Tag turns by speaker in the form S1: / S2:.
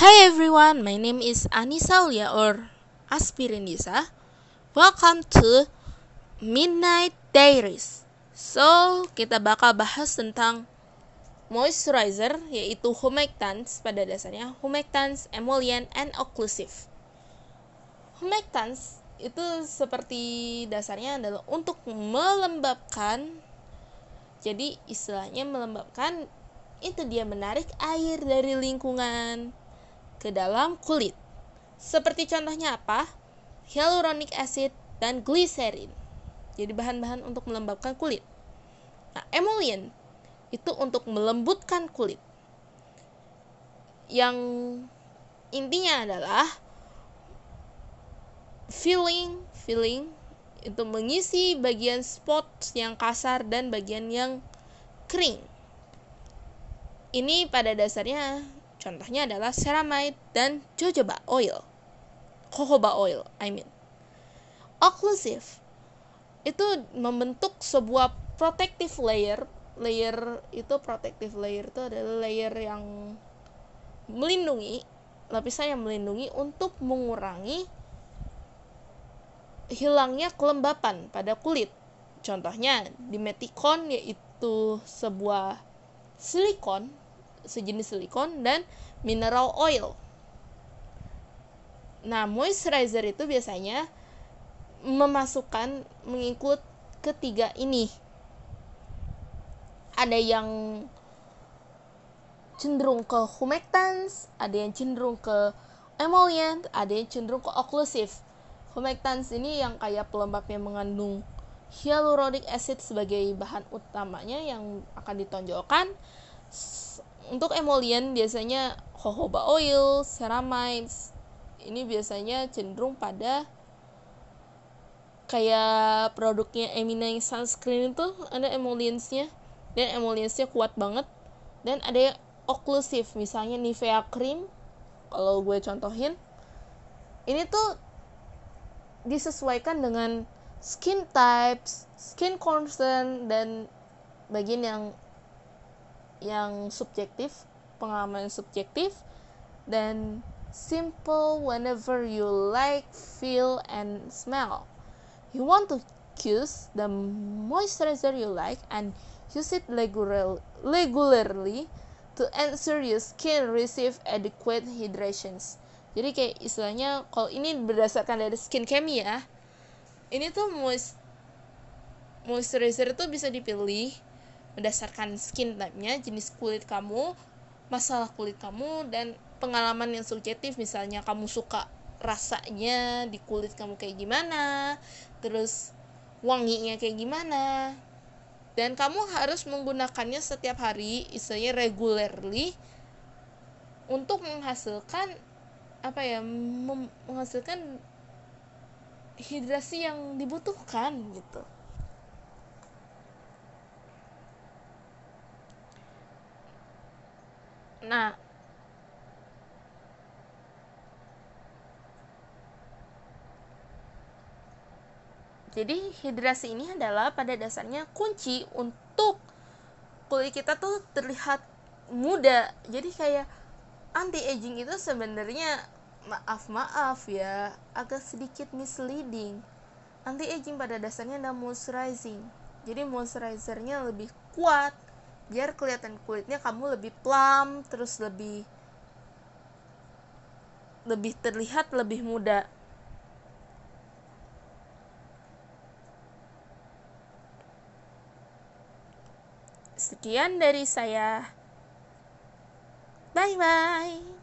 S1: Hi everyone, my name is Anissa Ulia or Aspirindisa. Welcome to Midnight Diaries. So, kita bakal bahas tentang moisturizer yaitu humectants pada dasarnya humectants, emollient, and occlusive. Humectants itu seperti dasarnya adalah untuk melembabkan jadi istilahnya melembabkan itu dia menarik air dari lingkungan ke dalam kulit. Seperti contohnya apa? Hyaluronic acid dan glycerin. Jadi bahan-bahan untuk melembabkan kulit. Nah, emollient itu untuk melembutkan kulit. Yang intinya adalah filling, filling itu mengisi bagian spot yang kasar dan bagian yang kering. Ini pada dasarnya contohnya adalah ceramide dan jojoba oil. Jojoba oil, I mean. Occlusive itu membentuk sebuah protective layer. Layer itu protective layer itu adalah layer yang melindungi lapisan yang melindungi untuk mengurangi hilangnya kelembapan pada kulit. Contohnya dimetikon yaitu sebuah silikon, sejenis silikon dan mineral oil. Nah, moisturizer itu biasanya memasukkan mengikut ketiga ini. Ada yang cenderung ke humectants, ada yang cenderung ke emollient, ada yang cenderung ke occlusive Humectants ini yang kayak pelembabnya mengandung hyaluronic acid sebagai bahan utamanya yang akan ditonjolkan. Untuk emollient biasanya jojoba oil, ceramides. Ini biasanya cenderung pada kayak produknya Emina yang sunscreen itu ada emollientsnya dan emollientsnya kuat banget. Dan ada yang occlusive misalnya Nivea cream kalau gue contohin. Ini tuh disesuaikan dengan skin types, skin concern dan bagian yang yang subjektif, pengalaman subjektif dan simple whenever you like, feel and smell. You want to choose the moisturizer you like and use it regularly to ensure your skin receive adequate hydrations jadi kayak istilahnya kalau ini berdasarkan dari skin chemi ya ini tuh moist moisturizer itu bisa dipilih berdasarkan skin type-nya jenis kulit kamu masalah kulit kamu dan pengalaman yang subjektif. Misalnya kamu suka rasanya di kulit kamu kayak gimana terus wanginya kayak gimana. Dan kamu harus menggunakannya setiap hari istilahnya regularly untuk menghasilkan apa ya menghasilkan hidrasi yang dibutuhkan gitu nah jadi hidrasi ini adalah pada dasarnya kunci untuk kulit kita tuh terlihat muda. Jadi kayak anti aging itu sebenarnya maaf maaf ya agak sedikit misleading. Anti aging pada dasarnya ada moisturizing. Jadi moisturizernya lebih kuat biar kelihatan kulitnya kamu lebih plump terus lebih lebih terlihat lebih muda sekian dari saya Bye bye.